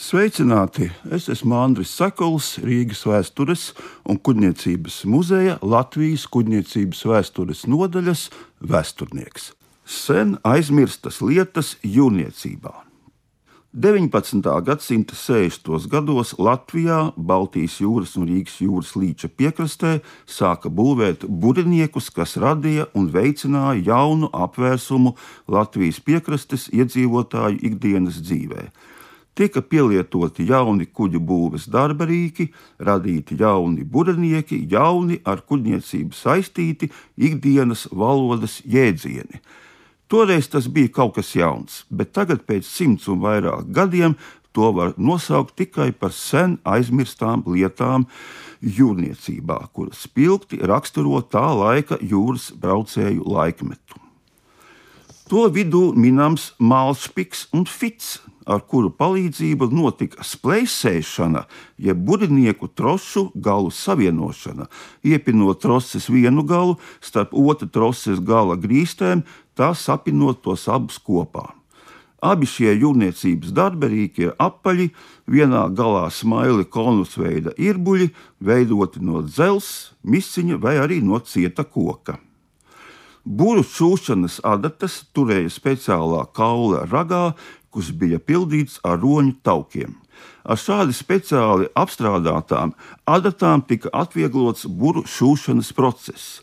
Sveicināti! Es esmu Andris Sakals, Rīgas vēstures un kuģniecības muzeja Latvijas kuģniecības vēstures nodaļas vēsturnieks. Sen aizmirstas lietas jūrniecībā. 19. gadsimta 60. gados Latvijā, Baltijas jūras un Rīgas jūras līča piekrastē sāka būvēt buriniekus, kas radīja un veicināja jaunu apvērsumu Latvijas piekrastes iedzīvotāju ikdienas dzīvēm tika pielietoti jauni kuģu būves darba rīki, radīti jauni burnieki, jauni ar kuģniecību saistīti ikdienas valodas jēdzieni. Toreiz tas bija kaut kas jauns, bet tagad, pēc simts un vairāk gadiem, to var nosaukt tikai par sen aizmirstām lietām jūrniecībā, kuras spilgti raksturo tā laika jūras braucēju laikmetu. To vidū minams Mālspiks un Fits, ar kuru palīdzību notika splēsēšana, jeb burnieku trošu galu savienošana, iepinot troses vienu galu starp otru troses gala grīstēm, tā sapinot tos abus kopā. Abi šie jūrniecības darberīki ir apaļi, vienā galā smaili konusveida irbuļi, veidoti no dzelzs, misiņa vai arī no cieta koka. Būru šūšanas adatas turēja speciālā kaula ragā, kas bija pildīts ar roņu taukiem. Ar šādi speciāli apstrādātām adatām tika atvieglots buru šūšanas process.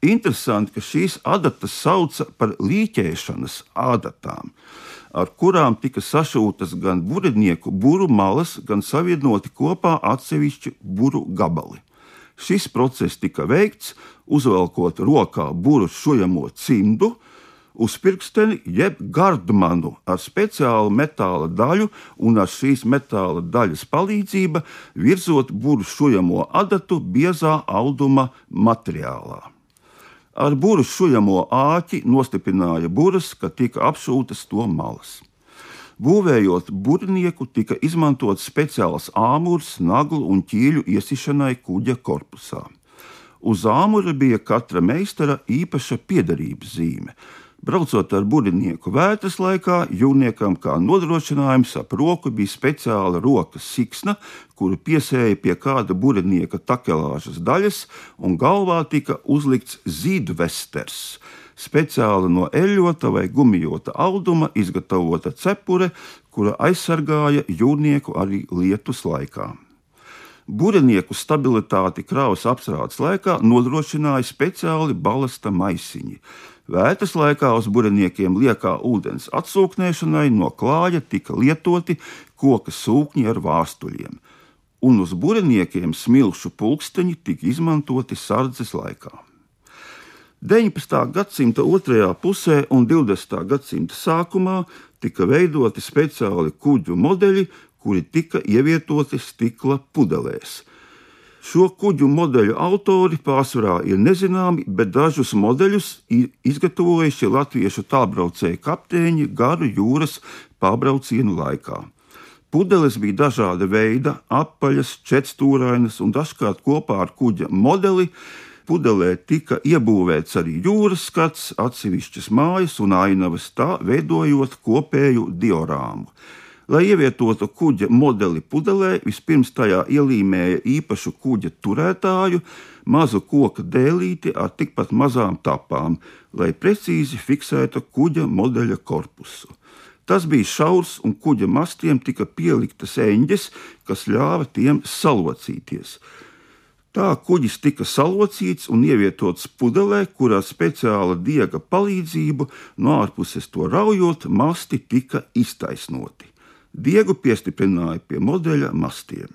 Interesanti, ka šīs adatas sauca par līķēšanas adatām, ar kurām tika sašūtas gan burbuļnieku buru malas, gan savienoti kopā atsevišķi buru gabali. Šis process tika veikts, uzvelkot rokā buru šujamo cimdu, uz pirksteni, jeb gardmanu ar speciālu metāla daļu, un ar šīs metāla daļas palīdzību virzot buru šujamo adatu biezā auduma materiālā. Ar buru šujamo āķi nostiprināja buras, ka tika apšūtas to malas. Būvējot burnieku, tika izmantots speciāls āmurs, naglu un ķīļu iesišanai kuģa korpusā. Uz āmura bija katra meistara īpaša piederības zīme, Braucot ar buļbuļsāņu vētras laikā, jūrniekam kā nodrošinājums ap roku bija speciāla rokas siksna, kuru piesēja pie kāda buļbuļsāņa takelāžas daļas, un galvā tika uzlikts zīdvesters. Speciāli no eļļota vai gumijota auduma izgatavota cepure, kura aizsargāja jūrnieku arī lietus laikā. Buļbuļsāņu stabilitāti kravas apstrādes laikā nodrošināja speciāli balasta maisiņi. Vētras laikā uz burbuļsāņiem liekā ūdens atsūknēšanai no klāja tika lietoti koka sūkņi ar vārstuļiem, un uz burbuļsāņiem smilšu pulksteņi tika izmantoti sardzes laikā. 19. gadsimta otrajā pusē un 20. gadsimta sākumā tika veidoti speciāli kuģu modeļi, kuri tika ievietoti stikla pudelēs. Šo kuģu modeļu autori pārsvarā ir nezināmi, bet dažus modeļus ir izgatavojuši latviešu tālbraucēju kapteiņi garu jūras pārbraucienu laikā. Pudeles bija dažāda veida, apaļas, četrstūrainas un dažkārt kopā ar kuģa modeli. Pudelē tika iebūvēts arī jūras skats, atsevišķas mājas un ainavas, tā veidojot kopēju diorāmu. Lai ievietotu kuģa modeli pudelē, vispirms tajā ielīmēja īpašu kuģa turētāju, mazu koka dēlīti ar tikpat mazām tapām, lai precīzi fiksētu kuģa modeļa korpusu. Tas bija šaurs, un kuģa mastiem tika pieliktas eņģes, kas ļāva tiem salocīties. Tā kuģis tika salocīts un ievietots pudelē, kurā speciāla diega palīdzību no ārpuses to raujot, masti tika iztaisnoti. Diegu piestiprināja pie modeļa mastiem.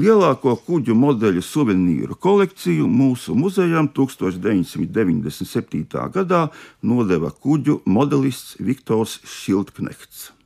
Lielāko kuģu modeļu suvenīru kolekciju mūsu muzejam 1997. gadā nodeva kuģu modelists Viktors Šiltknechts.